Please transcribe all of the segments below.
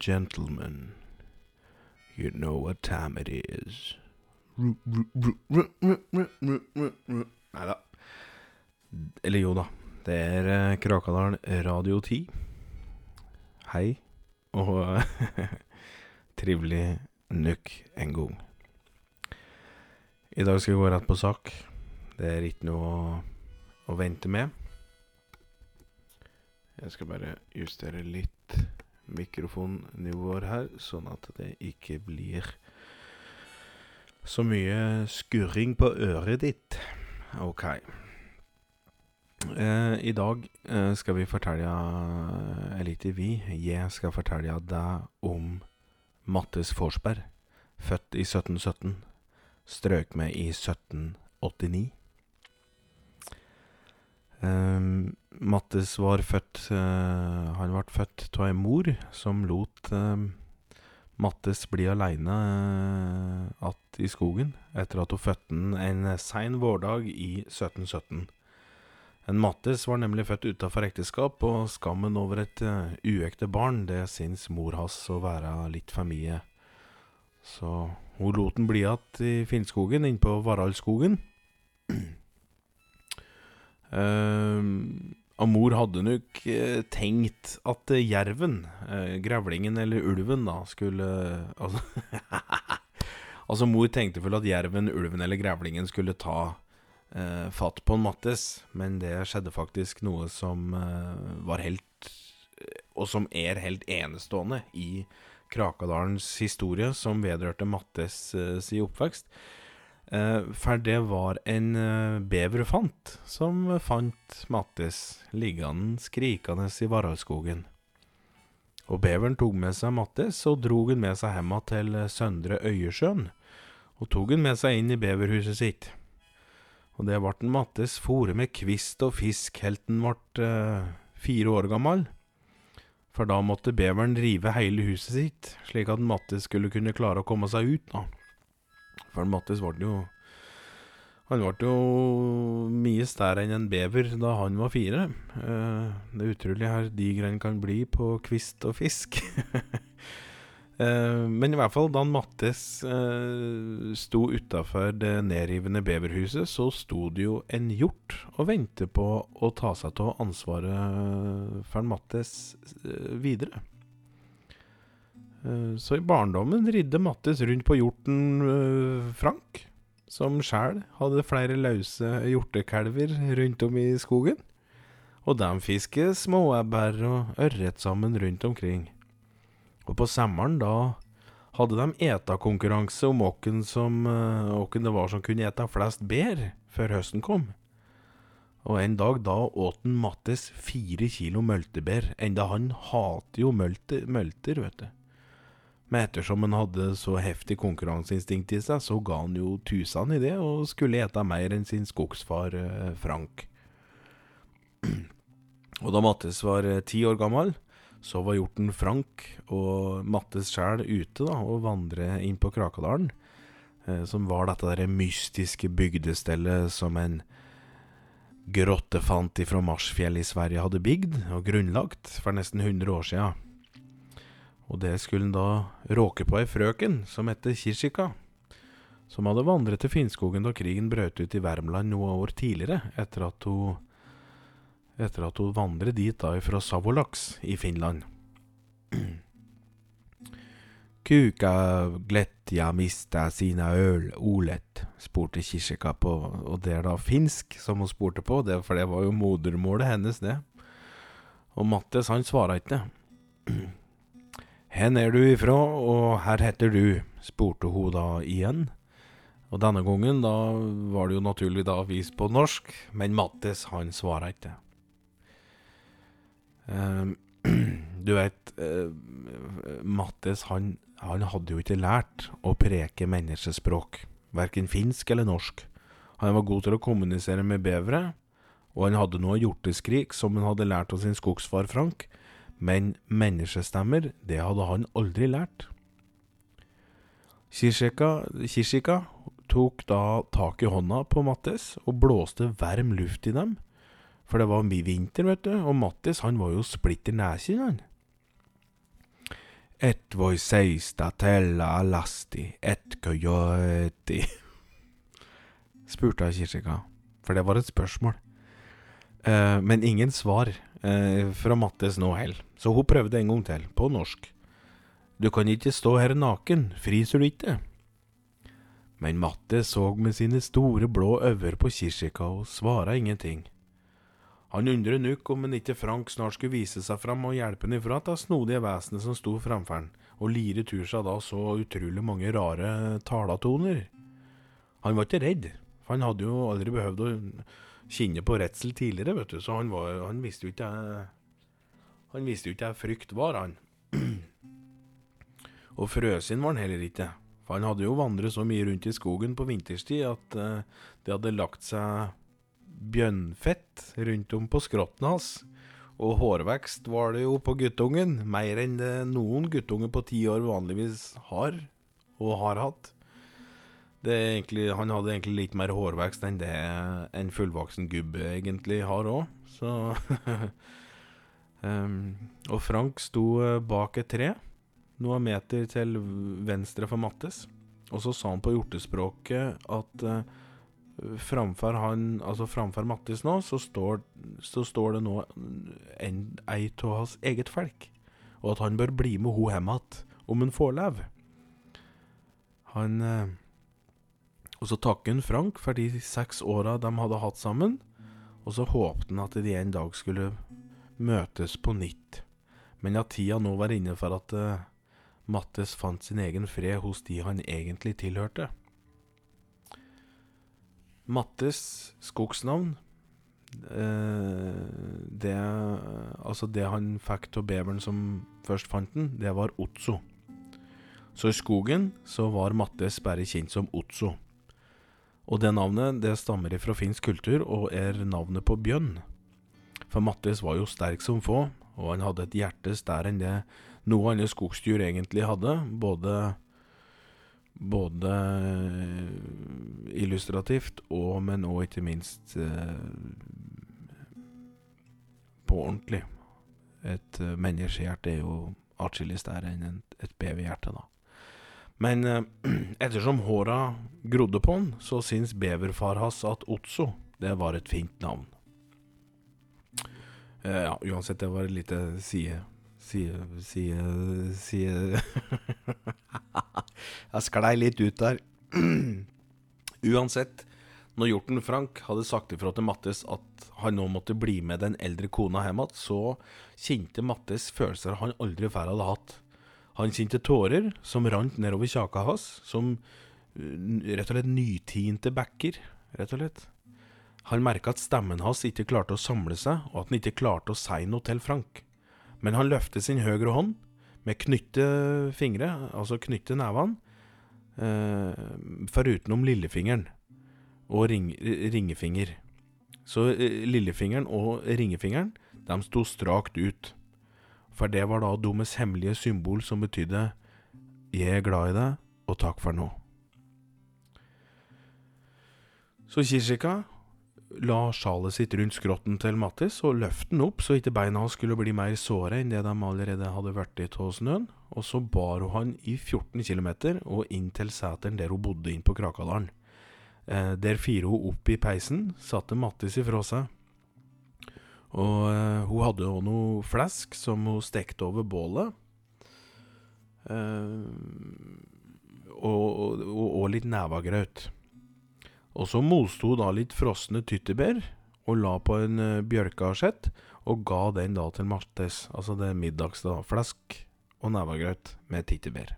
Gentlemen, you know what time it is. Nei da. Eller jo da. Det er eh, Krakadalen Radio 10. Hei, og trivelig nok en gang. I dag skal vi gå rett på sak. Det er ikke noe å, å vente med. Jeg skal bare justere litt mikrofonnivåer her, sånn at det ikke blir så mye skurring på øret ditt. Ok. Eh, I dag eh, skal vi fortelle Eller ikke vi, jeg skal fortelle deg om Mattis Forsberg. Født i 1717. Strøk med i 1789. Um, Mattis var født uh, Han ble født av ei mor som lot uh, Mattis bli aleine uh, att i skogen etter at hun fødte han en sein vårdag i 1717. En Mattis var nemlig født utafor ekteskap, og skammen over et uh, uekte barn, det syns mor hans å være litt for mye. Så hun lot han bli igjen i Finnskogen, innpå Varaldskogen. Uh, Amor hadde nok uh, tenkt at uh, jerven, uh, grevlingen eller ulven, da, skulle Altså, altså mor tenkte vel at jerven, ulven eller grevlingen skulle ta fatt på en Mattis, men det skjedde faktisk noe som var helt Og som er helt enestående i Krakadalens historie, som vedrørte Mattis si oppvekst. Uh, for det var en uh, beverfant som fant Mattis liggende skrikende i Varaldskogen. Og beveren tok med seg Mattis og drog han med seg hjem til Søndre Øyersjøen, og tok han med seg inn i beverhuset sitt. Og det ble Mattis fòret med kvist og fisk helt han ble fire år gammel. For da måtte beveren rive hele huset sitt, slik at Mattis skulle kunne klare å komme seg ut. da. For Mattis ble jo Han ble jo mye større enn en bever da han var fire. Uh, det er utrolig her diger greiene kan bli på kvist og fisk. uh, men i hvert fall, da Mattis uh, sto utafor det nedrivende beverhuset, så sto det jo en hjort og ventet på å ta seg av ansvaret for Mattis videre. Eh, så i barndommen ridde Mattis rundt på hjorten uh, Frank, som sjæl hadde flere løse hjortekalver rundt om i skogen. Og de fisket småebber og ørret sammen rundt omkring. Og på sommeren da hadde de etakonkurranse om hvem uh, det var som kunne ete flest bær før høsten kom. Og en dag da åt Mattis fire kilo møltebær, enda han hater jo mølter, mølter vet du. Men ettersom han hadde så heftig konkurranseinstinkt i seg, så ga han jo tusen i det, og skulle ete mer enn sin skogsfar eh, Frank. Og da Mattes var eh, ti år gammel, så var hjorten Frank og Mattes sjæl ute da, og vandre inn på Krakadalen, eh, som var dette der mystiske bygdestellet som en grottefant ifra Marsfjell i Sverige hadde bygd og grunnlagt for nesten 100 år sia. Og det skulle han da råke på ei frøken som het Kirsika, som hadde vandret til Finnskogen da krigen brøt ut i Värmland noen år tidligere, etter at hun etter at hun vandret dit da fra Savolaks i Finland. Kuka gletja mista sina øl, olet, spurte Kirsika på, og det er da finsk som hun spurte på, det, for det var jo modermålet hennes, det. Og Mattis, han svara ikke. Hen er du ifra, og her heter du? spurte hun da igjen. Og denne gangen da var det jo naturlig da vist på norsk, men Mattis han svara ikke. Uh, du vet, uh, Mattis han, han, hadde jo ikke lært å preke menneskespråk, verken finsk eller norsk. Han var god til å kommunisere med bevere, og han hadde noe hjorteskrik som han hadde lært av sin skogsfar Frank, men menneskestemmer, det hadde han aldri lært. Kishika tok da tak i hånda på Mattis og blåste varm luft i dem. For det var mye vinter, vet du, og Mattis han var jo splitter nesen, han. Et voi seista tella alasti, et coyote spurte Kishika, for det var et spørsmål. Eh, men ingen svar eh, fra Mattes nå så hun prøvde en gang til, på norsk. Du kan ikke stå her naken, fryser du ikke? Men Matte så med sine store blå øyne på Kirsika og svara ingenting. Han undret nok om en ikke Frank snart skulle vise seg fram og hjelpe han ifra det snodige vesenet som sto framfor han, og lire tur seg da så utrolig mange rare talatoner. Han var ikke redd, for han hadde jo aldri behøvd å kjenne på redsel tidligere, vet du, så han, var, han visste jo ikke Han visste jo ikke hva frykt var, han. Og frøsinn var han heller ikke, for han hadde jo vandret så mye rundt i skogen på vinterstid at uh, det hadde lagt seg bjønnfett rundt om på skrotten hans. Og hårvekst var det jo på guttungen, mer enn det noen guttunge på ti år vanligvis har, og har hatt. Egentlig, han hadde egentlig litt mer hårvekst enn det en fullvoksen gubbe egentlig har òg, så um, Og Frank sto eh, bak et tre, noen meter til venstre for Mattes, og så sa han på hjortespråket at uh, framfor han, altså framfor Mattis nå, så står, så står det nå en, ei av hans eget folk, og at han bør bli med ho hjem igjen, om han får leve. Han uh, og så takker han Frank for de seks åra de hadde hatt sammen, og så håpte han at de en dag skulle møtes på nytt. Men at tida nå var inne for at uh, Mattes fant sin egen fred hos de han egentlig tilhørte. Mattes skogsnavn uh, det, altså det han fikk av beveren som først fant den, det var Otso. Så i skogen så var Mattes bare kjent som Otso. Og det navnet det stammer fra finsk kultur og er navnet på bjønn. For Mattis var jo sterk som få, og han hadde et hjerte større enn det noe annet skogsdyr egentlig hadde. Både, både illustrativt og, men òg ikke minst eh, på ordentlig. Et eh, menneskehjerte er jo atskillig større enn et beverhjerte, da. Men eh, ettersom håra grodde på han, så syns beverfar hans at Otso det var et fint navn. Eh, ja, uansett, det var et lite side Side Side Side Jeg sklei litt ut der. uansett, når hjorten Frank hadde sagt ifra til Mattis at han nå måtte bli med den eldre kona hjem igjen, så kjente Mattis følelser han aldri før hadde hatt. Han kjente tårer som rant nedover kjaka hans, som eh, rett og slett nytinte bekker, rett og slett. Han merka at stemmen hans ikke klarte å samle seg, og at han ikke klarte å si noe til Frank. Men han løftet sin høyre hånd med knytte fingre, altså knytte nevene, eh, forutenom lillefingeren og ring, ringefinger. Så eh, lillefingeren og ringefingeren, de sto strakt ut. For det var da Dommes hemmelige symbol som betydde 'Jeg er glad i deg, og takk for nå'. Så Kishika la sjalet sitt rundt skrotten til Mattis og løfte den opp så ikke beina hans skulle bli mer såre enn det de allerede hadde blitt av snøen, og så bar hun han i 14 km og inn til seteren der hun bodde inn på Krakadalen. Eh, der firer hun opp i peisen, satte Mattis ifra seg og uh, hun hadde òg noe flesk som hun stekte over bålet. Uh, og, og, og, litt nevagraut. Og så moste hun da litt frosne tyttebær og la på en uh, bjørkeasjett, og ga den da til Martes. Altså det middags, da. Flesk og nevagraut med tyttebær.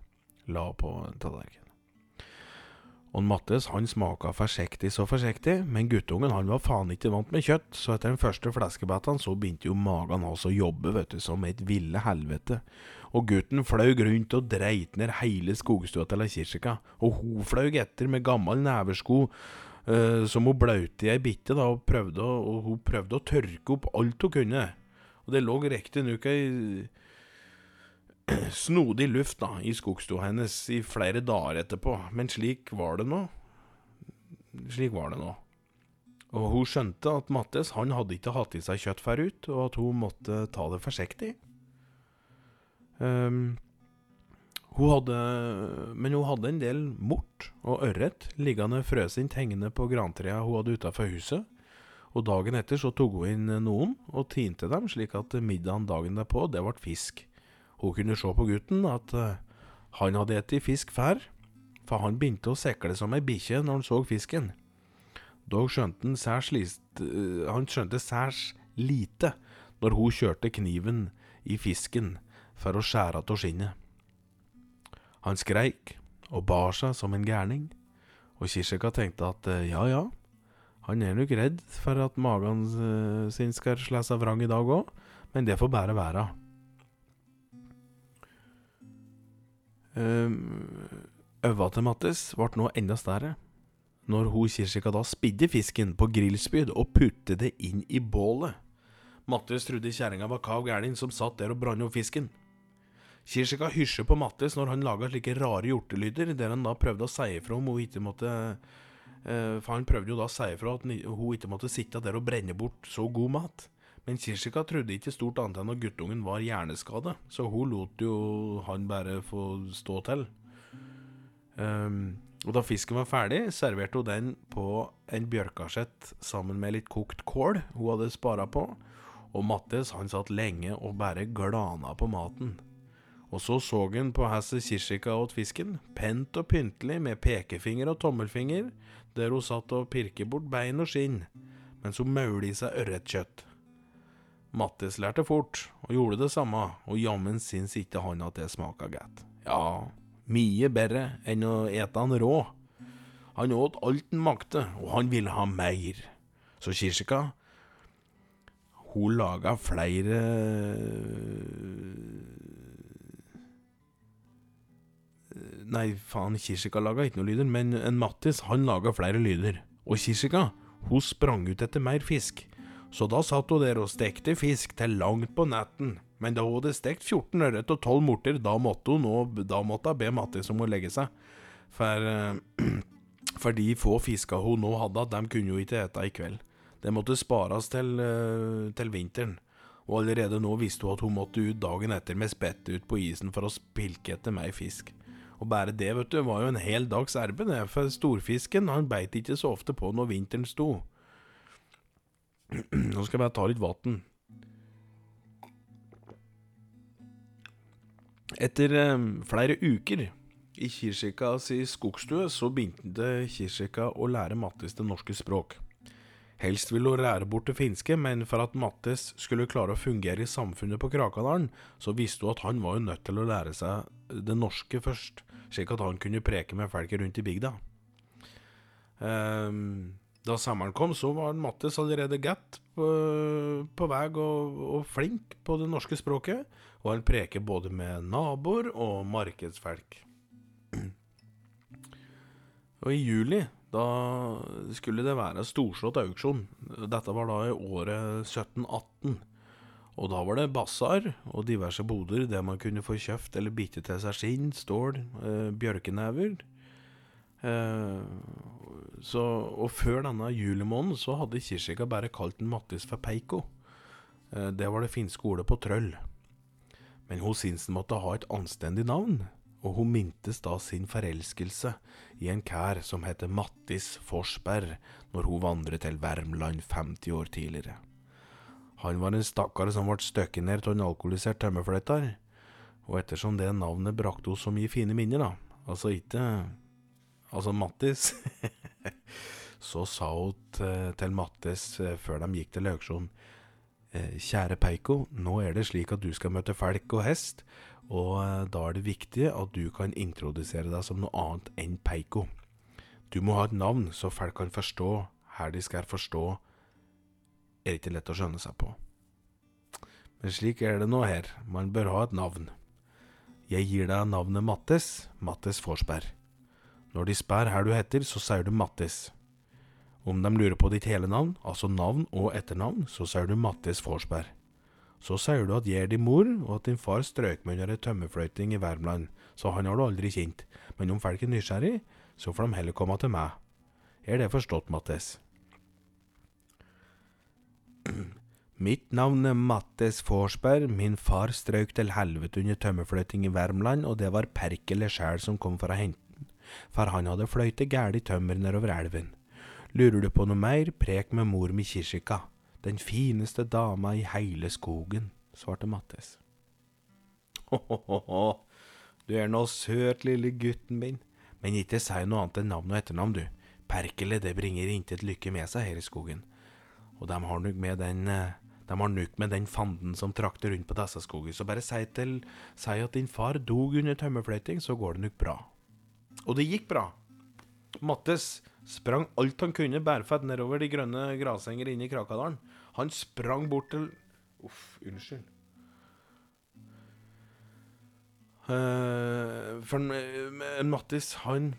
La på en tallerken. Og Mattes han smaka forsiktig så forsiktig, men guttungen han var faen ikke vant med kjøtt, så etter den første fleskebiten så begynte jo magen hans å jobbe, vet du, som et ville helvete. Og gutten flaug rundt og dreit ned hele skogstua til Kirsika, og hun flaug etter med gammel neversko uh, som hun blaute i ei bitte, da, og, prøvde å, og hun prøvde å tørke opp alt hun kunne. Og det lå riktignok ei snodig luft da, i skogstua hennes i flere dager etterpå, men slik var det nå. Slik var det nå. Og hun skjønte at Mattes han hadde ikke hatt i seg kjøtt forut, og at hun måtte ta det forsiktig. Um, Hun hadde, men hun hadde en del mort og ørret liggende frøsint hengende på grantrea hun hadde utafor huset. Og dagen etter så tok hun inn noen og tinte dem, slik at middagen dagen derpå, det ble fisk. Hun kunne se på gutten at uh, han hadde spist fisk før, for han begynte å sekle som ei bikkje når han så fisken. Dog skjønte han særs uh, han skjønte særs lite når hun kjørte kniven i fisken for å skjære av skinnet. Han skreik og bar seg som en gærning, og Kisjeka tenkte at uh, ja ja, han er nok redd for at magen sin skal slå seg vrang i dag òg, men det får bare være. Øva til Mattis ble nå enda større. Når hun Kirsika da spidde fisken på grillspyd og putte det inn i bålet. Mattis trodde kjerringa var kav gæren som satt der og brant opp fisken. Kirsika hysjer på Mattis når han lager slike rare hjortelyder, der han da prøvde å si ifra om hun ikke måtte uh, For han prøvde jo da å si ifra at hun ikke måtte sitte der og brenne bort så god mat. Men Kirsika trodde ikke stort annet enn at guttungen var hjerneskada, så hun lot jo han bare få stå til. Um, og da fisken var ferdig, serverte hun den på en bjørkasjett sammen med litt kokt kål hun hadde spara på, og Mattis han satt lenge og bare glana på maten. Og så så han på hesset Kirsika åt fisken, pent og pyntelig med pekefinger og tommelfinger, der hun satt og pirket bort bein og skinn, mens hun maula i seg ørretkjøtt. Mattis lærte fort, og gjorde det samme, og jammen syns ikke han at det smaka godt. Ja, mye bedre enn å ete han rå. Han åt alt han makte, og han ville ha mer. Så Kirsika, hun laga flere Nei, faen, Kirsika laga ikke noe lyder, men en Mattis, han laga flere lyder. Og Kirsika, hun sprang ut etter mer fisk. Så da satt hun der og stekte fisk til langt på natten. Men da hun hadde stekt 14 ørret og 12 morter, da måtte hun, nå, da måtte hun be Mattis om å legge seg. For, uh, for de få fiska hun nå hadde, de kunne jo ikke ete i kveld. Det måtte spares til, uh, til vinteren. Og allerede nå visste hun at hun måtte ut dagen etter med spettet ut på isen for å spilke etter mer fisk. Og bare det, vet du, var jo en hel dags arbeid, for storfisken han beit ikke så ofte på når vinteren sto. Nå skal jeg bare ta litt vann. Etter eh, flere uker i Kirsika si skogstue, så begynte Kirsika å lære Mattis det norske språk. Helst ville hun lære bort det finske, men for at Mattis skulle klare å fungere i samfunnet på Krakadalen, så visste hun at han var jo nødt til å lære seg det norske først, slik at han kunne preke med folket rundt i bygda. Um, da sommeren kom, så var Mattis allerede godt på, på vei og, og, flink på det norske språket, og han preker både med naboer og markedsfolk. Og i juli, da skulle det være storslått auksjon. Dette var da i året 1718. Og da var det basar og diverse boder der man kunne få kjøpt eller bitte til seg skinn, stål, eh, bjørkenever, så, og før denne julemåneden så hadde Kirsika bare kalt den Mattis for Peiko. Eh, det var det finske ordet på trøll. Men hun syntes den måtte ha et anstendig navn, og hun mintes da sin forelskelse i en kær som heter Mattis Forsberg, når hun vandret til Värmland 50 år tidligere. Han var en stakkar som ble støkket ned av en alkoholisert tømmerflytter, og ettersom det navnet brakte henne så mye fine minner, da, altså ikke altså Mattis, så sa hun til Mattis eh, før de gikk til auksjon eh, Kjære Peiko, nå er det slik at du skal møte folk og hest, og eh, da er det viktig at du kan introdusere deg som noe annet enn Peiko. Du må ha et navn så folk kan forstå her de skal forstå, er ikke lett å skjønne seg på. Men slik er det nå her, man bør ha et navn. Jeg gir deg navnet Mattes, Mattes Forsberg. Når de spør her du heter, så sier du Mattis. Om de lurer på ditt hele navn, altså navn og etternavn, så sier du Mattis Forsberg. Så sier du at jeg er din mor, og at din far strøk med under ei tømmerfløyting i Värmland, så han har du aldri kjent, men om folk er nysgjerrig, så får de heller komme til meg. Er det forstått, Mattis? Mitt navn er Mattis Forsberg. Min far strøk til helvete under tømmerfløyting i Värmland, og det var Perkele sjæl som kom for å hente for han hadde fløytet gæli tømmer nedover elven. Lurer du på noe mer, prek med mor mi Kishika, den fineste dama i heile skogen, svarte Mattes. Ho-ho-ho, du er nå søt, lille gutten min, men ikke si noe annet enn navn og etternavn, du. Perkele, det bringer intet lykke med seg her i skogen, og de har nok med den eh, de har nuk med den fanden som trakter rundt på disse skoger, så bare si, til, si at din far dog under tømmerfløyting, så går det nok bra. Og det gikk bra. Mattes sprang alt han kunne bærfett nedover de grønne grasenger inne i Krakadalen. Han sprang bort til Uff, unnskyld. Uh, for uh, Mattis, han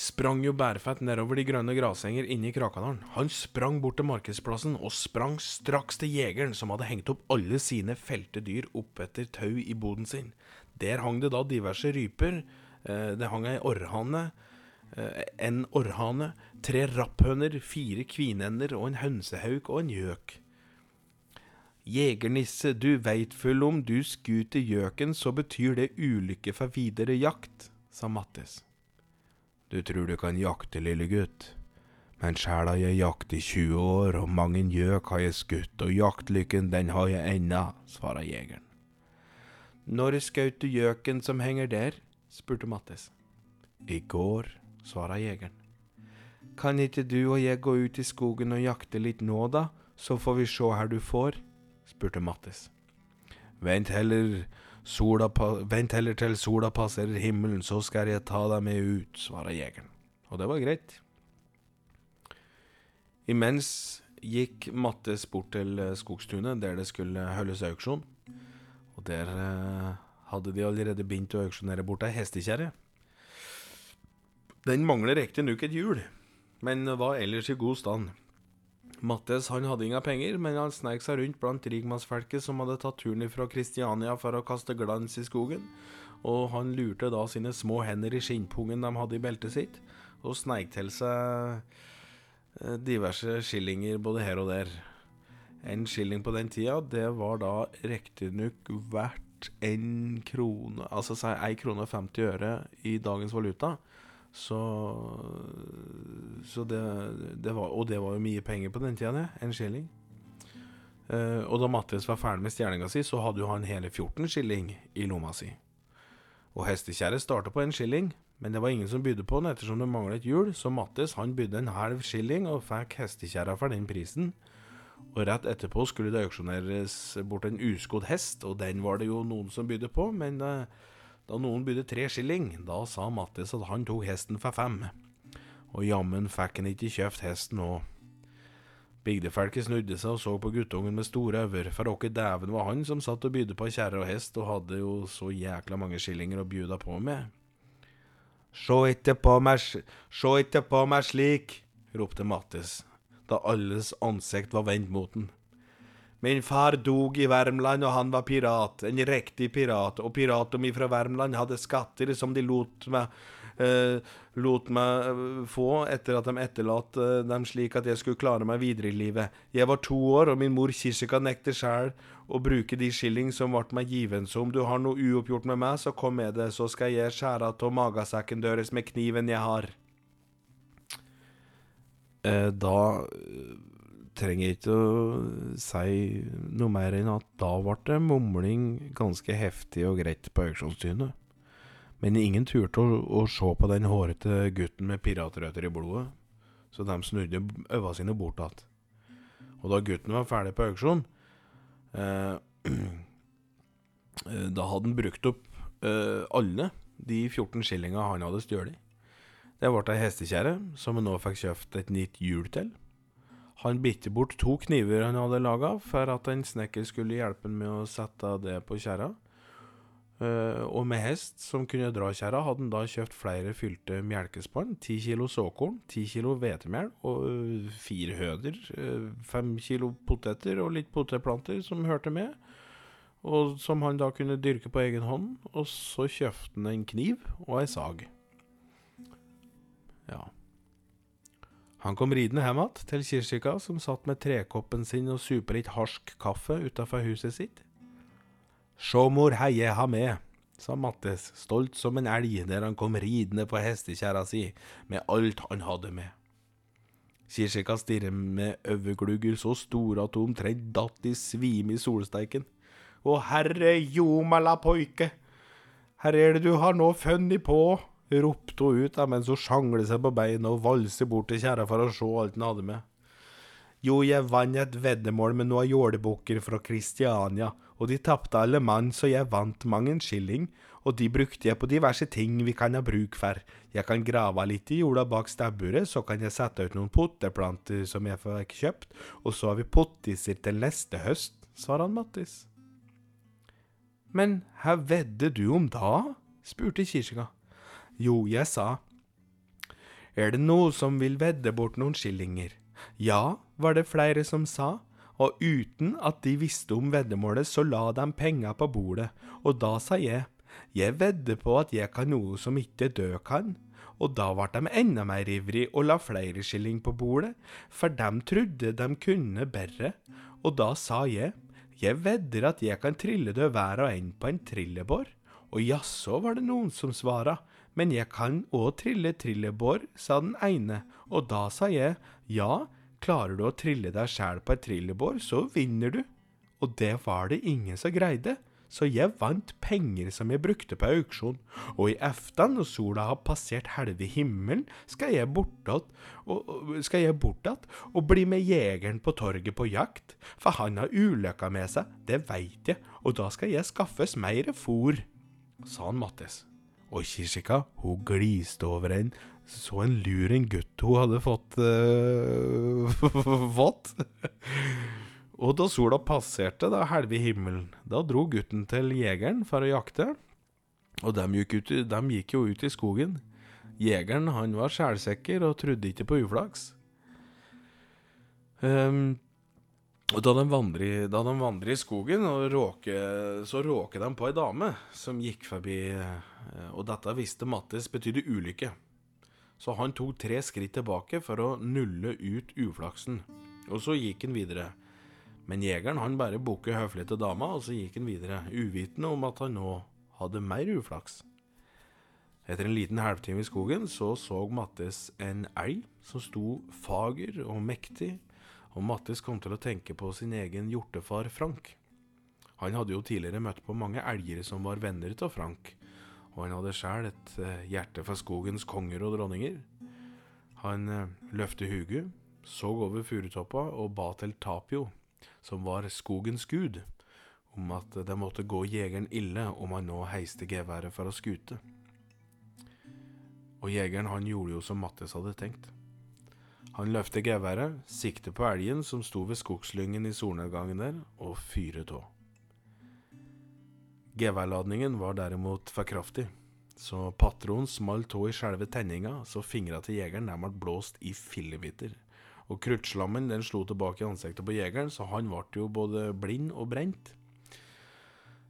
sprang jo bærfett nedover de grønne grasenger inne i Krakadalen. Han sprang bort til markedsplassen og sprang straks til jegeren som hadde hengt opp alle sine felte dyr oppetter tau i boden sin. Der hang det da diverse ryper. Eh, det hang ei orrhane, eh, en orrhane, tre rapphøner, fire kvinender og en hønsehauk og en gjøk. Jegernisse, du veit full om du skuter gjøken, så betyr det ulykke for videre jakt, sa Mattis. Du tror du kan jakte, lille gutt, men sjæl har jeg jakt i 20 år, og mang en gjøk har jeg skutt, og jaktlykken den har jeg ennå, svarer jegeren. Når skjøt du gjøken som henger der? Spurte Mattis. I går, svarer jegeren. Kan ikke du og jeg gå ut i skogen og jakte litt nå, da, så får vi se her du får? spurte Mattis. Vent heller Vent heller til sola passerer himmelen, så skal jeg ta deg med ut, svarer jegeren. Og det var greit. Imens gikk Mattes bort til Skogstunet, der det skulle holdes auksjon. Og der eh, hadde de allerede begynt å auksjonere bort ei hestekjerre. Den mangler riktignok et hjul, men var ellers i god stand. Mattes han hadde ingen penger, men han sneik seg rundt blant rikmannsfolket som hadde tatt turen fra Kristiania for å kaste glans i skogen, og han lurte da sine små hender i skinnpungen de hadde i beltet sitt, og sneik til seg eh, diverse skillinger både her og der. En skilling på den tida, det var da riktignok verdt en krone, altså si 1 krone og 50 øre i dagens valuta. Så, så det, det, var Og det var jo mye penger på den tida, det. En skilling. Uh, og da Mattis var ferdig med stjerninga si, så hadde jo han hele 14 skilling i lomma si. Og hestekjerret starta på en skilling, men det var ingen som bydde på den ettersom det manglet hjul, så Mattis han bydde en halv skilling og fikk hestekjerra for den prisen. Og rett etterpå skulle det auksjoneres bort en uskodd hest, og den var det jo noen som bydde på, men uh, da noen bydde tre skilling, da sa Mattis at han tok hesten for fem. Og jammen fikk han ikke kjøpt hesten òg. Bygdefolket snudde seg og så på guttungen med store øyne, for åkke dæven var han som satt og bydde på kjerre og hest, og hadde jo så jækla mange skillinger å bjuda på med. Sjå ikke på meg, sjå ikke på meg slik, ropte Mattis, da alles ansikt var vendt mot den. Min far dog i Värmland, og han var pirat, en riktig pirat, og piratene fra Värmland hadde skatter som de lot meg, eh, lot meg eh, få etter at de etterlot eh, dem slik at jeg skulle klare meg videre i livet. Jeg var to år, og min mor Kishika nekter sjæl å bruke de skilling som ble meg given, så om du har noe uoppgjort med meg, så kom med det, så skal jeg skjære av magasekken deres med kniven jeg har. Eh, da trenger jeg ikke å si noe mer enn at da ble det mumling ganske heftig og greit på auksjonstynet. Men ingen turte å, å, se på den hårete gutten med piratrøtter i blodet, så de snudde øynene sine bort igjen. Og da gutten var ferdig på auksjon, eh, eh, da hadde han brukt opp eh, alle de 14 skillinga han hadde stjålet. Det ble ei hestekjerre som han nå fikk kjøpt et nytt hjul til. Han bitte bort to kniver han hadde laga, for at en snekker skulle hjelpe han med å sette det på kjerra. Uh, og med hest som kunne dra kjerra, hadde han da kjøpt flere fylte melkespann. Ti kilo såkorn, ti kilo hvetemel og uh, fire høder. Uh, fem kilo poteter og litt potetplanter som hørte med. Og som han da kunne dyrke på egen hånd. Og så kjøpte han en kniv og ei sag. Ja. Han kom ridende hjem igjen til Kirsika, som satt med trekoppen sin og supa litt harsk kaffe utafor huset sitt. Sjå, mor, heie ha med, sa Mattis, stolt som en elg der han kom ridende på hestekjerra si med alt han hadde med. Kirsika stirret med øyeglugger så store at hun omtrent datt i svime i solsteiken. Å herre jomala poike, her er det du har nå funnet på, ropte hun ut mens hun sjanglet seg på beina og valset bort til kjerra for å se alt han hadde med. Jo, jeg vant et veddemål med noen jålebukker fra Kristiania, og de tapte alle mann, så jeg vant mange en skilling, og de brukte jeg på diverse ting vi kan ha bruk for. Jeg kan grave litt i jorda bak stabburet, så kan jeg sette ut noen potteplanter som jeg fikk kjøpt, og så har vi pottiser til neste høst, svarer han Mattis. Men hva vedder du om da? spurte Kirsika. Jo, jeg sa. Er det noe som vil vedde bort noen skillinger? Ja, var det flere som sa, og uten at de visste om veddemålet, så la de penger på bordet, og da sa jeg, jeg vedder på at jeg kan noe som ikke dø kan, og da ble de enda mer ivrig og la flere skilling på bordet, for de trodde de kunne bedre, og da sa jeg, jeg vedder at jeg kan trille død hver og en på en trillebår, og jaså var det noen som svara, men jeg kan òg trille trillebår, sa den ene, og da sa jeg, ja, klarer du å trille deg sjæl på et trillebår, så vinner du. Og det var det ingen som greide, så jeg vant penger som jeg brukte på auksjon, og i eftan når sola har passert halve himmelen, skal jeg bortåt og, og bli med jegeren på torget på jakt, for han har ulykka med seg, det veit jeg, og da skal jeg skaffes mer fôr, sa han Mattis. Og Kirsika, hun gliste over en så en lur en gutt hun hadde fått uh, fått. og da sola passerte da halve himmelen, da dro gutten til jegeren for å jakte. Og de gikk, ut, de gikk jo ut i skogen. Jegeren han var sjælsekker og trodde ikke på uflaks. Um, og da de vandrer, da de vandrer i skogen, råker, så råker de på ei dame som gikk forbi, og dette visste Mattis betydde ulykke så han tok tre skritt tilbake for å nulle ut uflaksen. Og så gikk han videre. Men jegeren han bare bukket høflig til dama, og så gikk han videre, uvitende om at han nå hadde mer uflaks. Etter en liten halvtime i skogen så så Mattis en elg som sto fager og mektig, og Mattis kom til å tenke på sin egen hjortefar Frank. Han hadde jo tidligere møtt på mange elger som var venner av Frank, og han hadde sjæl et eh, hjerte for skogens konger og dronninger. Han løfte løftet huget, så over furutoppa og ba til Tapio, som var skogens gud, om at det måtte gå jegeren ille om han nå heiste geværet for å skute. Og jegeren han gjorde jo som Mattis hadde tenkt. Han løfte geværet, sikte på elgen som sto ved skogslyngen i solnedgangen der, og fyret av. Geværladningen var derimot for kraftig, så patronen smalt tå i selve tenninga, så fingra til jegeren nærmest blåst i fillebiter. Og kruttslammen den slo tilbake i ansiktet på jegeren, så han ble jo både blind og brent.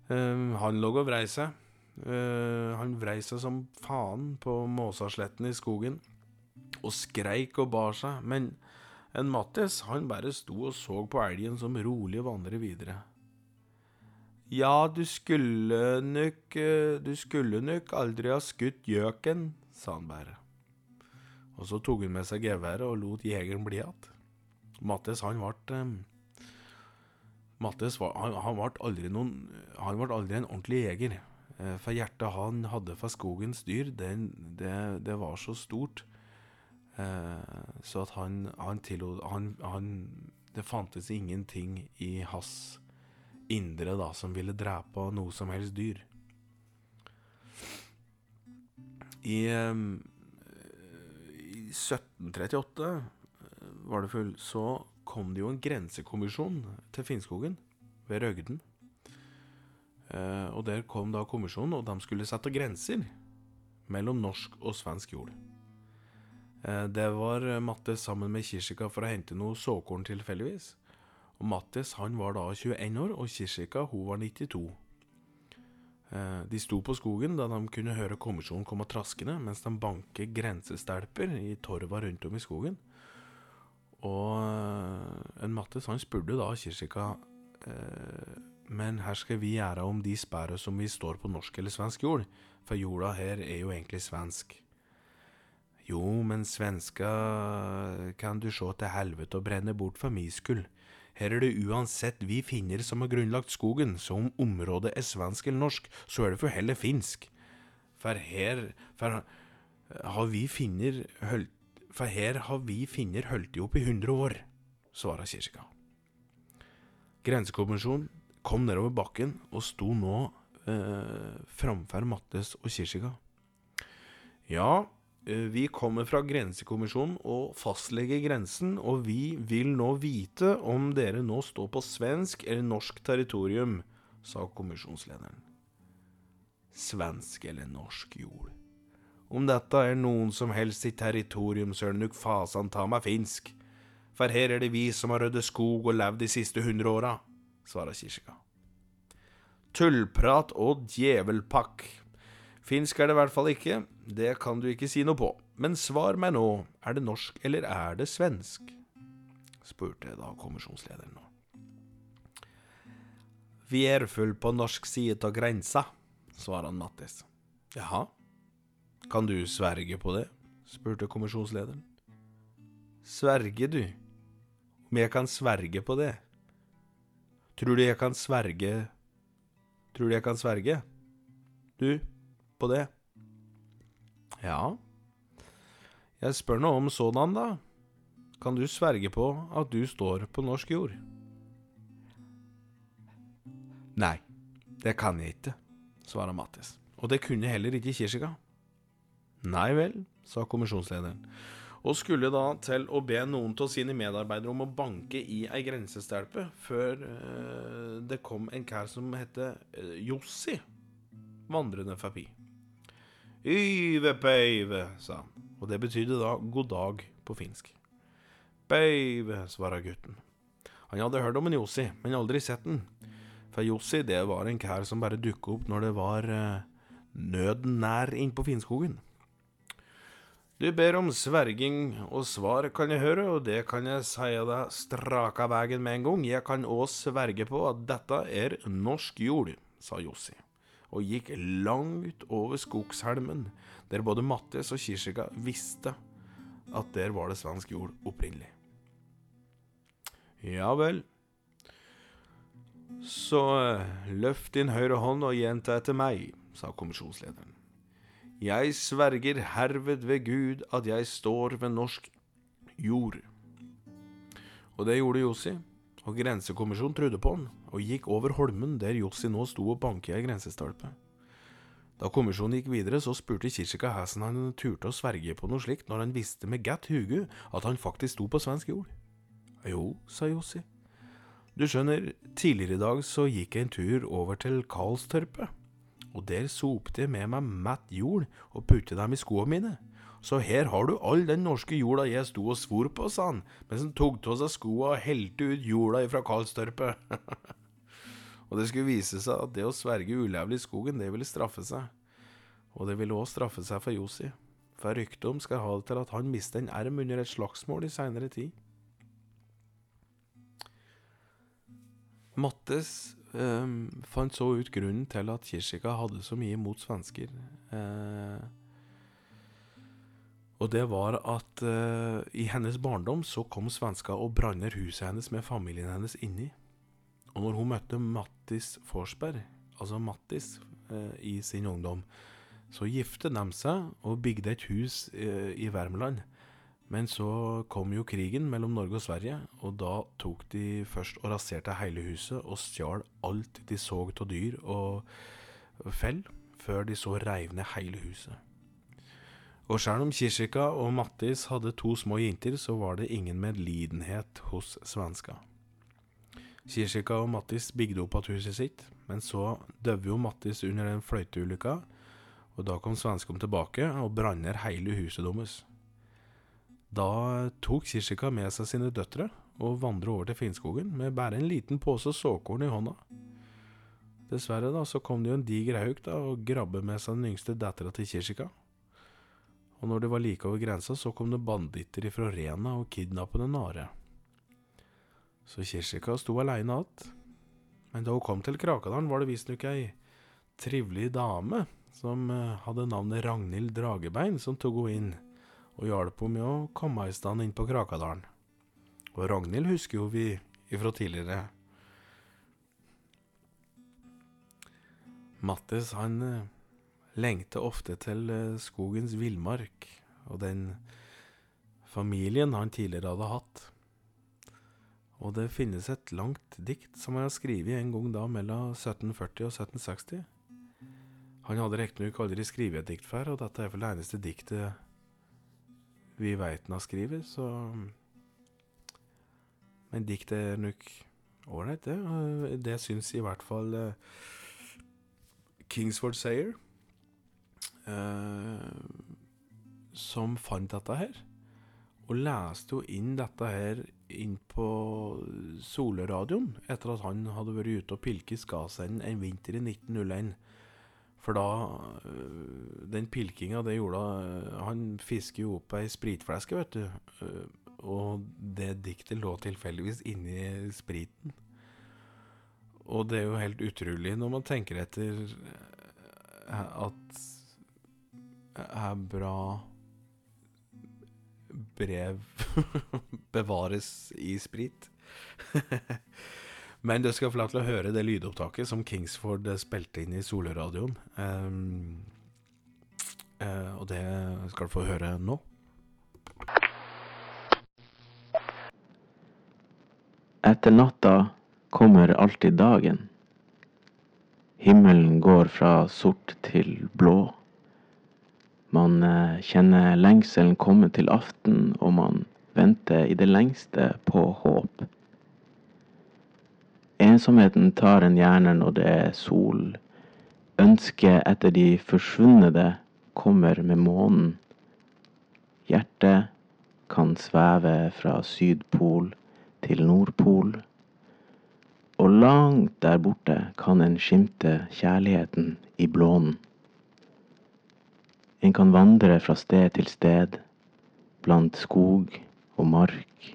Uh, han lå og vrei seg. Uh, han vrei seg som faen på Måsasletten i skogen, og skreik og bar seg, men en Mattis han bare sto og så på elgen som rolig vandrer videre. Ja, du skulle nok eh, Du skulle nok aldri ha skutt gjøken, sa han bare. Og så tok hun med seg geværet og lot jegeren bli igjen. Mattis, han ble um, Mattis var, han, ble aldri noen Han ble aldri en ordentlig jeger. Eh, for hjertet han hadde for skogens dyr, det, det, det var så stort. Eh, så at han, han tillot han, han, Det fantes ingenting i hans indre da, som ville drepe noe som helst dyr. I, um, i 1738 eh, var det full, så kom det jo en grensekommisjon til Finnskogen, ved Røgden. Uh, og der kom da kommisjonen, og de skulle sette grenser mellom norsk og svensk jord. Uh, det var Matte sammen med Kirsika for å hente noe såkorn tilfeldigvis. Og Mattis han var da 21 år, og Kirsika hun var 92. Eh, de sto på skogen da de kunne høre kommisjonen komme traskende mens de banket grensestelper i torva rundt om i skogen. Og eh, en Mattis han spurte da Kirsika eh, Men her skal vi gjøre om de sperrer som vi står på norsk eller svensk jord, for jorda her er jo egentlig svensk. Jo, men svenska kan du sjå til helvete og brenne bort for mi skyld. Her er det uansett vi finner som har grunnlagt skogen, så om området er svensk eller norsk, så er det for heller finsk. For her for har vi finner hølt For her har vi finner holdt opp i hundre år, svarer kirka. Grensekommisjonen kom nedover bakken og sto nå eh, framfor Mattes og Kirsika. Ja, vi kommer fra Grensekommisjonen og fastlegger grensen, og vi vil nå vite om dere nå står på svensk eller norsk territorium, sa kommisjonslederen. Svensk eller norsk jord. Om dette er noen som helst sitt territorium, søren nuk fasan ta meg finsk. For her er det vi som har ryddet skog og levd de siste hundre åra, svarer Kirsika. Tullprat og djevelpakk. Finsk er det i hvert fall ikke, det kan du ikke si noe på. Men svar meg nå, er det norsk eller er det svensk? spurte da kommisjonslederen nå. Vi er full på norsk side av grensa, svarer han Mattis. Jaha, kan du sverge på det? spurte kommisjonslederen. Sverge, du? Om jeg kan sverge på det? Tror du jeg kan sverge Tror du jeg kan sverge? Du, på det? Ja. Jeg spør nå om sådan, da. Kan du sverge på at du står på norsk jord? Nei, det kan jeg ikke, svarer Mattis. Og det kunne heller ikke Kirsika. Nei vel, sa kommisjonslederen, og skulle da til å be noen av sine medarbeidere om å banke i ei grensestelpe før øh, det kom en kær som hette eh, Jossi, vandrende forbi. Yve peive, sa han, og det betydde da god dag på finsk. Peive, svara gutten. Han hadde hørt om en Jossi, men aldri sett den. For Jossi, det var en kær som bare dukka opp når det var eh, nøden nær innpå Finnskogen. Du ber om sverging og svar, kan jeg høre, og det kan jeg si deg straka veien med en gang. Jeg kan òg sverge på at dette er norsk jord, sa Jossi, og gikk langt over skogshelmen, der både Mattis og Kirsika visste at der var det svensk jord opprinnelig. Ja vel. Så eh, løft din høyre hånd og gjenta etter meg, sa kommisjonslederen. Jeg sverger herved ved Gud at jeg står ved norsk jord. Og det gjorde Jossi, og Grensekommisjonen trodde på han, og gikk over holmen der Jossi nå sto og banket ei grensestolpe. Da kommisjonen gikk videre, så spurte Kirsika Hæsen han turte å sverge på noe slikt når han visste med godt hugu at han faktisk sto på svensk jord. Jo, sa Jossi. Du skjønner, tidligere i dag så gikk jeg en tur over til Karlstørpet og der sopte jeg med meg mett jord og puttet dem i skoene mine. Så her har du all den norske jorda jeg sto og svor på, sa han, mens han tok av seg skoa og helte ut jorda ifra Karlstørpet. og det skulle vise seg at det å sverge ulovlig i skogen, det ville straffe seg. Og det ville òg straffe seg for Josi, for ryktet om skal ha det til at han mistet en erm under et slagsmål i seinere tid. Mattes um, fant så ut grunnen til at Kirsika hadde så mye mot svensker. Uh, og det var at uh, i hennes barndom så kom svenska og branner huset hennes med familien hennes inni. Og når hun møtte Mattis Forsberg, altså Mattis, uh, i sin ungdom, så giftet de seg og bygde et hus i Värmland. Men så kom jo krigen mellom Norge og Sverige, og da tok de først og raserte hele huset og stjal alt de så av dyr og fell, før de så reiv ned hele huset. Og selv om Kishika og Mattis hadde to små jenter, så var det ingen medlidenhet hos svenska. Kishika og Mattis bygde opp igjen huset sitt, men så døde jo Mattis under en fløyteulykka, og da kom svenskene tilbake og branner hele huset deres. Da tok Kishika med seg sine døtre og vandret over til Finnskogen med bare en liten pose såkorn i hånda. Dessverre da, så kom det jo en diger hauk da og grabbe med seg den yngste dattera til Kirsika. Og når det var like over grensa, så kom det banditter ifra Rena og kidnappet en Are. Så Kirsika sto aleine att. Men da hun kom til Krakadalen, var det visstnok ei trivelig dame som eh, hadde navnet Ragnhild Dragebein, som tok henne inn og hjalp henne med å komme i stand inn på Krakadalen. Og Ragnhild husker jo vi ifra tidligere. Mattis, han eh, lengter ofte til eh, skogens villmark og den familien han tidligere hadde hatt. Og det finnes et langt dikt som han har skrevet en gang da mellom 1740 og 1760. Han hadde riktignok aldri skrevet et dikt før, og dette er vel det eneste diktet vi veit han har skrevet, så Men diktet er nok ålreit, det. Det syns i hvert fall uh, Kingsford Sayer, som fant dette her. Og leste jo inn dette her inn på Solradioen etter at han hadde vært ute og pilket Skasenden en vinter i 1901. For da øh, Den pilkinga, det gjorde øh, Han fisker jo opp ei spritflaske, vet du. Og det diktet lå tilfeldigvis inni spriten. Og det er jo helt utrolig når man tenker etter at er bra brev bevares i sprit. Men du skal få lov til å høre det lydopptaket som Kingsford spilte inn i Solradioen. Um, uh, og det skal du få høre nå. Etter natta kommer alltid dagen. Himmelen går fra sort til blå. Man uh, kjenner lengselen komme til aften, og man venter i det lengste på håp. Ensomheten tar en gjerne når det er sol. Ønsket etter de forsvunne kommer med månen. Hjertet kan sveve fra Sydpol til Nordpol. Og langt der borte kan en skimte kjærligheten i blånen. En kan vandre fra sted til sted. Blant skog og mark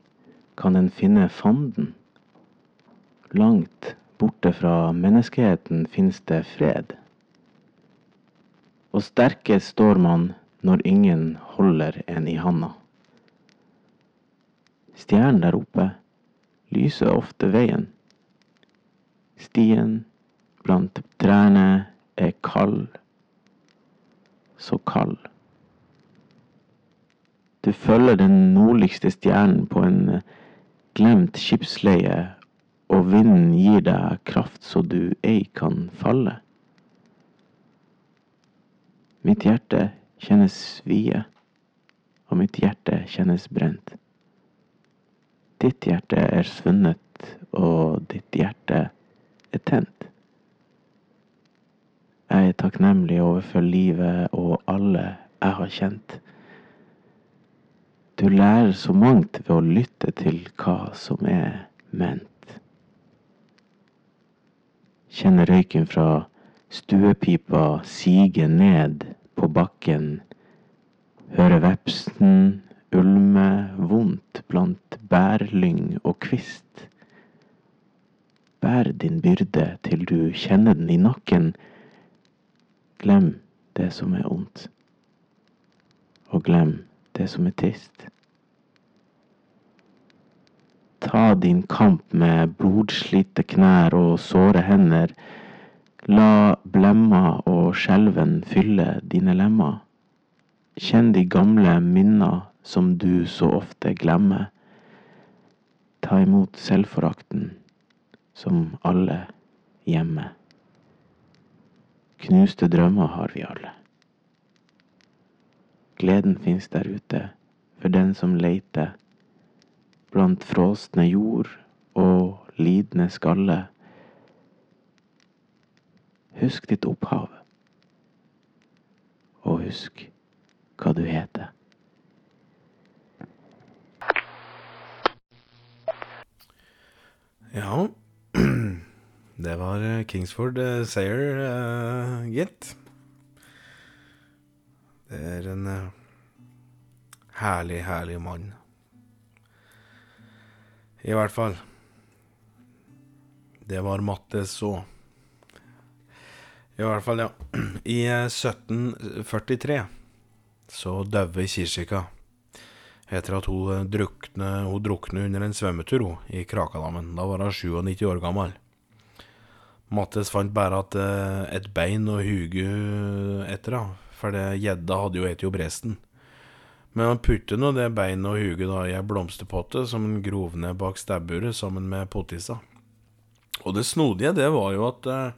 kan en finne fanden. Langt borte fra menneskeheten finnes det fred. Og sterkest står man når ingen holder en i handa. Stjernen der oppe lyser ofte veien. Stien blant trærne er kald, så kald. Du følger den nordligste stjernen på en glemt skipsleie og vinden gir deg kraft så du ei kan falle. Mitt hjerte kjennes svie, og mitt hjerte kjennes brent. Ditt hjerte er svunnet, og ditt hjerte er tent. Jeg er takknemlig overfor livet og alle jeg har kjent. Du lærer så mangt ved å lytte til hva som er ment. Kjenner røyken fra stuepipa sige ned på bakken. Hører vepsen ulme vondt blant bærlyng og kvist. Bær din byrde til du kjenner den i nakken. Glem det som er ondt, og glem det som er trist. Ta din kamp med blodslitte knær og såre hender. La blemma og skjelven fylle dine lemmer. Kjenn de gamle minna som du så ofte glemmer. Ta imot selvforakten som alle hjemme. Knuste drømmer har vi alle. Gleden fins der ute for den som leiter blant frosne jord og lidende skalle. Husk ditt opphav, og husk hva du heter. Ja, det var eh, Kingsford uh, Sayer, uh, gitt. Det er en uh, Herlig, herlig mann. I hvert fall. Det var Mattes så. I hvert fall, ja. I 1743 så døde Kirsika etter at hun drukne, hun drukne under en svømmetur hun, i Krakadammen. Da var hun 97 år gammel. Mattes fant bare at eh, et bein og huge etter da. for gjedda hadde jo spist opp resten. Men han puttet nå det beinet og huget da i ei blomsterpotte som han grov ned bak stabburet sammen med pottisa. Og det snodige, det var jo at eh,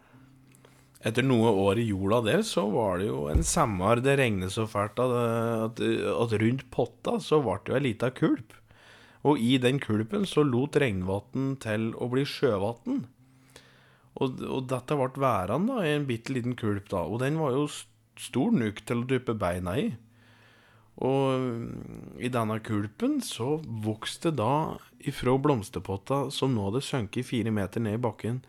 etter noe år i jorda der, så var det jo en sommer det regnet så fælt at, at, at rundt potta så ble det jo ei lita kulp. Og i den kulpen så lot regnvann til å bli sjøvann. Og, og, dette ble værende i en bitte liten kulp, da. Og den var jo stor nok til å dyppe beina i. Og mm, i denne kulpen så vokste da ifra blomsterpotta, som nå hadde sunket fire meter ned i bakken,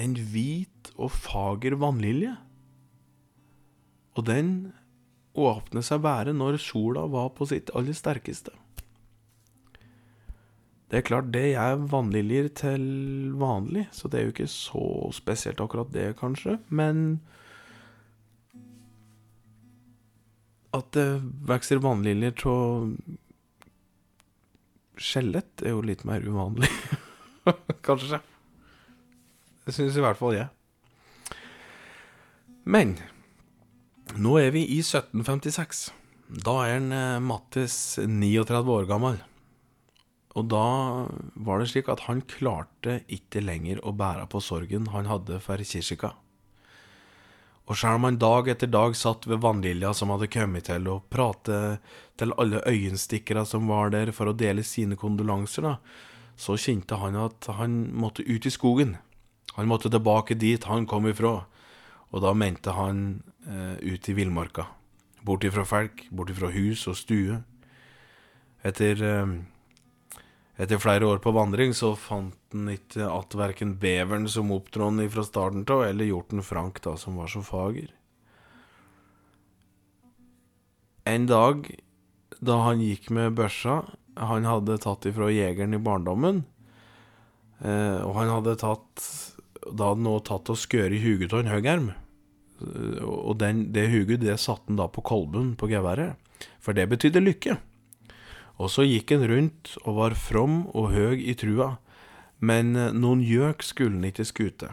en hvit og fager vannlilje. Og den åpnet seg bare når sola var på sitt aller sterkeste. Det er klart, det er vannliljer til vanlig, så det er jo ikke så spesielt akkurat det, kanskje. Men at det vokser vannliljer av skjelett, er jo litt mer uvanlig. kanskje. Det syns i hvert fall jeg. Men nå er vi i 1756. Da er en eh, Mattis 39 år gammel. Og da var det slik at han klarte ikke lenger å bære på sorgen han hadde for Kirsika. Og selv om han dag etter dag satt ved vannlilja som hadde kommet til, og prate til alle øyenstikkere som var der for å dele sine kondolanser, da, så kjente han at han måtte ut i skogen. Han måtte tilbake dit han kom ifra, og da mente han eh, ut i villmarka. Bort ifra folk, bort ifra hus og stue. Etter eh, etter flere år på vandring så fant han ikke att verken beveren som opptrådte fra starten av, eller hjorten Frank, da, som var så fager. En dag da han gikk med børsa han hadde tatt ifra jegeren i barndommen, eh, og han hadde tatt da hadde han også tatt og skåret huget av en høggerm. Og den, det huget det satte han da på kolben på geværet, for det betydde lykke. Og så gikk han rundt og var from og høg i trua, men eh, noen gjøk skulle han ikke skute.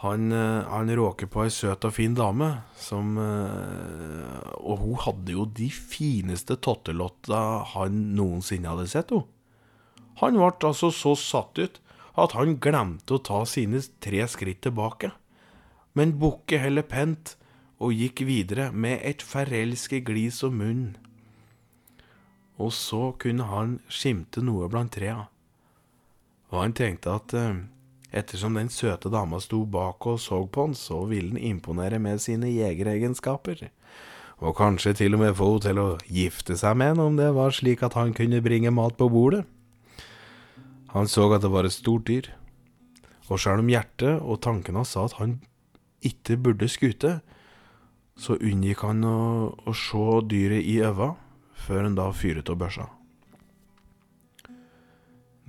Han, eh, han råker på ei søt og fin dame, som eh, Og hun hadde jo de fineste tottelotta han noensinne hadde sett, hun. Han ble altså så satt ut at han glemte å ta sine tre skritt tilbake, men bukket heller pent og gikk videre med et forelsket glis om munnen og så kunne han skimte noe blant trea. Og han tenkte at eh, ettersom den søte dama sto bak og så på han, så ville han imponere med sine jegeregenskaper. Og kanskje til og med få henne til å gifte seg med henne om det var slik at han kunne bringe mat på bordet. Han så at det var et stort dyr, og sjøl om hjertet og tankene sa at han ikke burde skute, så unngikk han å, å se dyret i øva før han da fyret av børsa.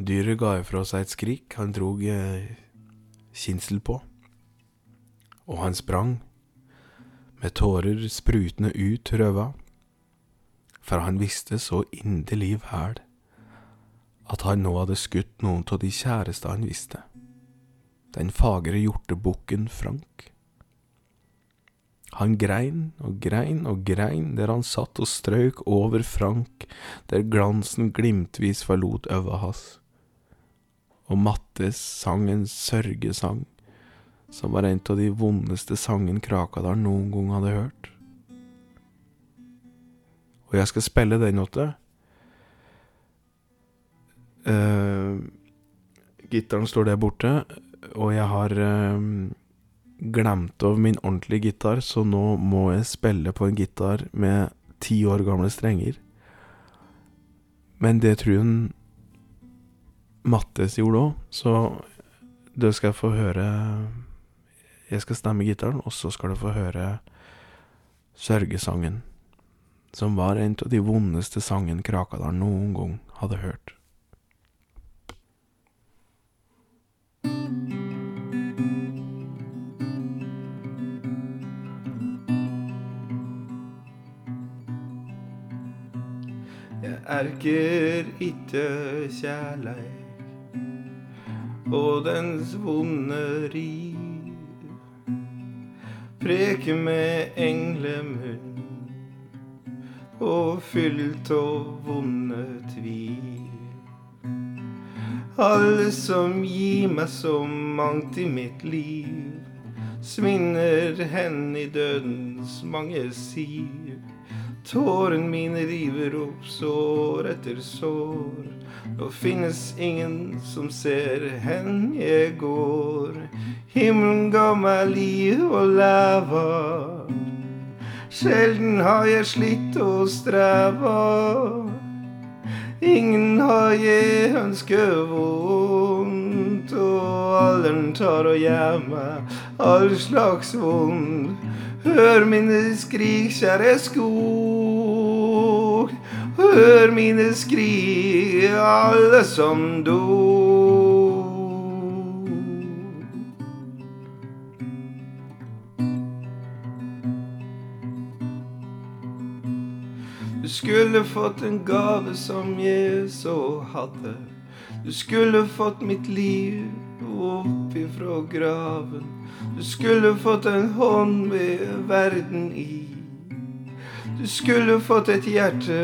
Dyret ga ifra seg et skrik han drog eh, på, og han sprang, med tårer sprutende ut røva, for han visste så inderlig vel at han nå hadde skutt noen av de kjæreste han visste, den fagre hjortebukken Frank. Han grein og grein og grein der han satt og strøk over Frank, der glansen glimtvis forlot øva hans. Og Mattes sang en sørgesang, som var en av de vondeste sangen Krakadal noen gang hadde hørt. Og jeg skal spille den åtte. Uh, Gitaren står der borte, og jeg har uh, glemte over min ordentlige gitar, så nå må jeg spille på en gitar med ti år gamle strenger. Men det tror jeg Mattes gjorde òg, så det skal få høre Jeg skal stemme gitaren, og så skal du få høre sørgesangen. som var en av de vondeste sangene Krakadalen noen gang hadde hørt. Jeg erker itte kjærleik og dens vonde riv. Preke med englemunn og fylt av vonde tvil. Alle som gir meg så mangt i mitt liv, svinner hen i dødens mange siv. Tårene mine river opp sår etter sår. Nå finnes ingen som ser hen jeg går. Himmelen ga meg liv og leva. Sjelden har jeg slitt og streva. Ingen har jeg ønsket vondt, og alderen tar og gjør meg all slags vondt. Hør mine skrik, kjære skog. Hør mine skrik, alle som dog. Du skulle fått en gave som jeg så hadde. Du skulle fått mitt liv opp ifra graven. Du skulle fått en hånd med verden i. Du skulle fått et hjerte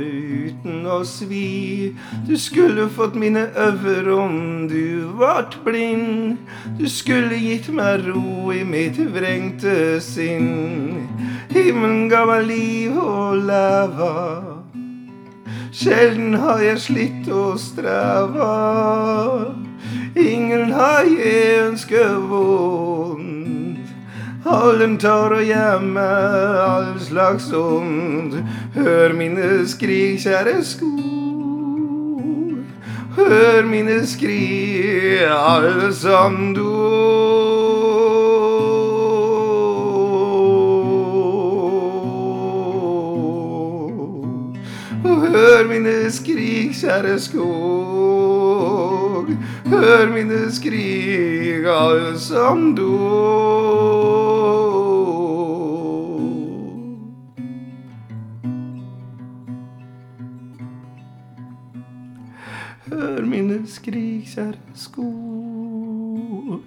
uten å svi. Du skulle fått mine øver om du vart blind. Du skulle gitt meg ro i mitt vrengte sinn. Himmelen ga meg liv og lava. Sjelden har jeg slitt og streva. Ingen har jeg ønsket vondt. Alderen tar og gjemmer all slags ondt. Hør mine skrik, kjære skog. Hør mine skrik, alle som dog. Hør mine skrik, kjære skog. Hør mine skrik, alle som dog. Kjære skog.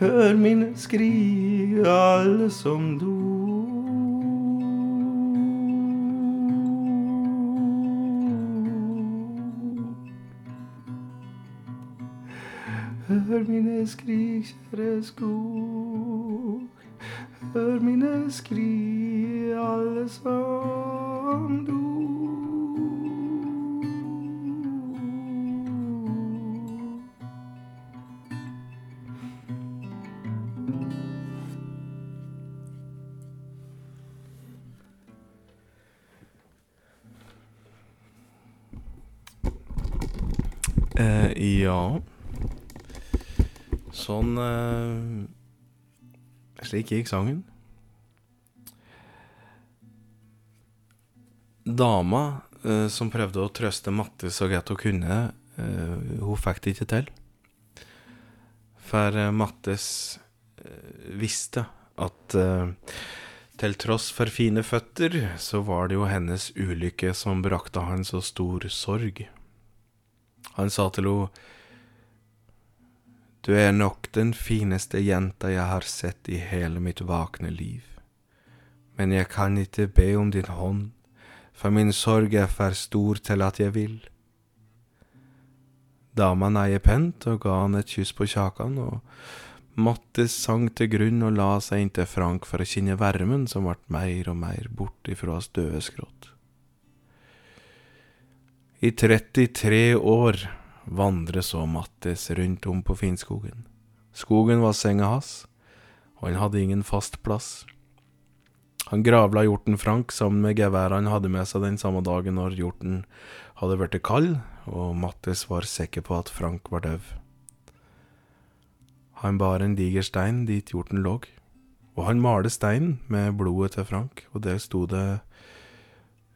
Hør mine skrik, alle som dog. Hør mine skrik, kjære skog. Hør mine skrik, alle som dog. Sånn uh, Slik gikk sangen. Dama uh, som prøvde å trøste Matte så godt hun kunne, uh, hun fikk det ikke til. For Mattes visste at til tross for fine føtter, så var det jo hennes ulykke som brakte han så stor sorg. Han sa til henne Du er nok den fineste jenta jeg har sett i hele mitt vakne liv. Men jeg kan ikke be om din hånd, for min sorg er for stor til at jeg vil. Dama neier pent og ga han et kyss på kjakan, og Matte sank til grunn og la seg inntil Frank for å kjenne varmen som ble mer og mer bort ifra hans døde skrått. I 33 år vandret så Mattis rundt om på Finnskogen. Skogen var senga hans, og han hadde ingen fast plass. Han gravla hjorten Frank sammen med geværet han hadde med seg den samme dagen når hjorten hadde blitt kald, og Mattis var sikker på at Frank var død. Han bar en diger stein dit hjorten lå, og han malte steinen med blodet til Frank, og der sto det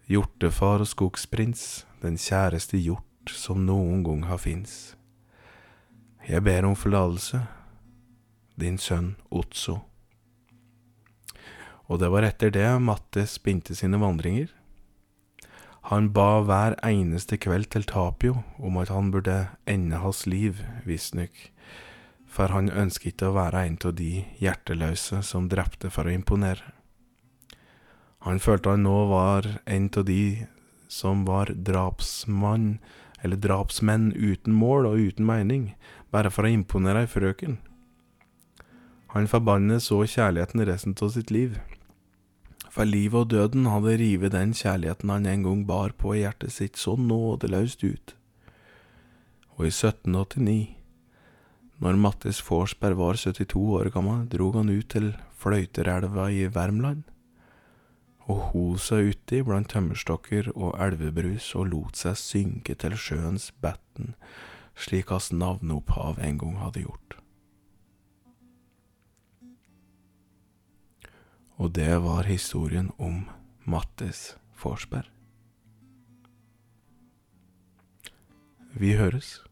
Hjortefar og skogsprins, den kjæreste hjort som noen gang har fins. Jeg ber om forlatelse, din sønn Otso. Og det var etter det Mattes begynte sine vandringer. Han ba hver eneste kveld til Tapio om at han burde ende hans liv, visstnok, for han ønsket ikke å være en av de hjerteløse som drepte for å imponere. Han følte han nå var en av de som var drapsmann, eller drapsmenn uten mål og uten mening, bare for å imponere ei frøken. Han forbannet så kjærligheten resten av sitt liv. For livet og døden hadde rivet den kjærligheten han en gang bar på i hjertet sitt så nådeløst ut. Og i 1789, når Mattis Forsberg var 72 år gammel, drog han ut til Fløyterelva i Värmland og hosa uti blant tømmerstokker og elvebrus og lot seg synke til sjøens betten, slik hans navneopphav en gang hadde gjort. Og det var historien om Mattis Forsberg. Vi høres.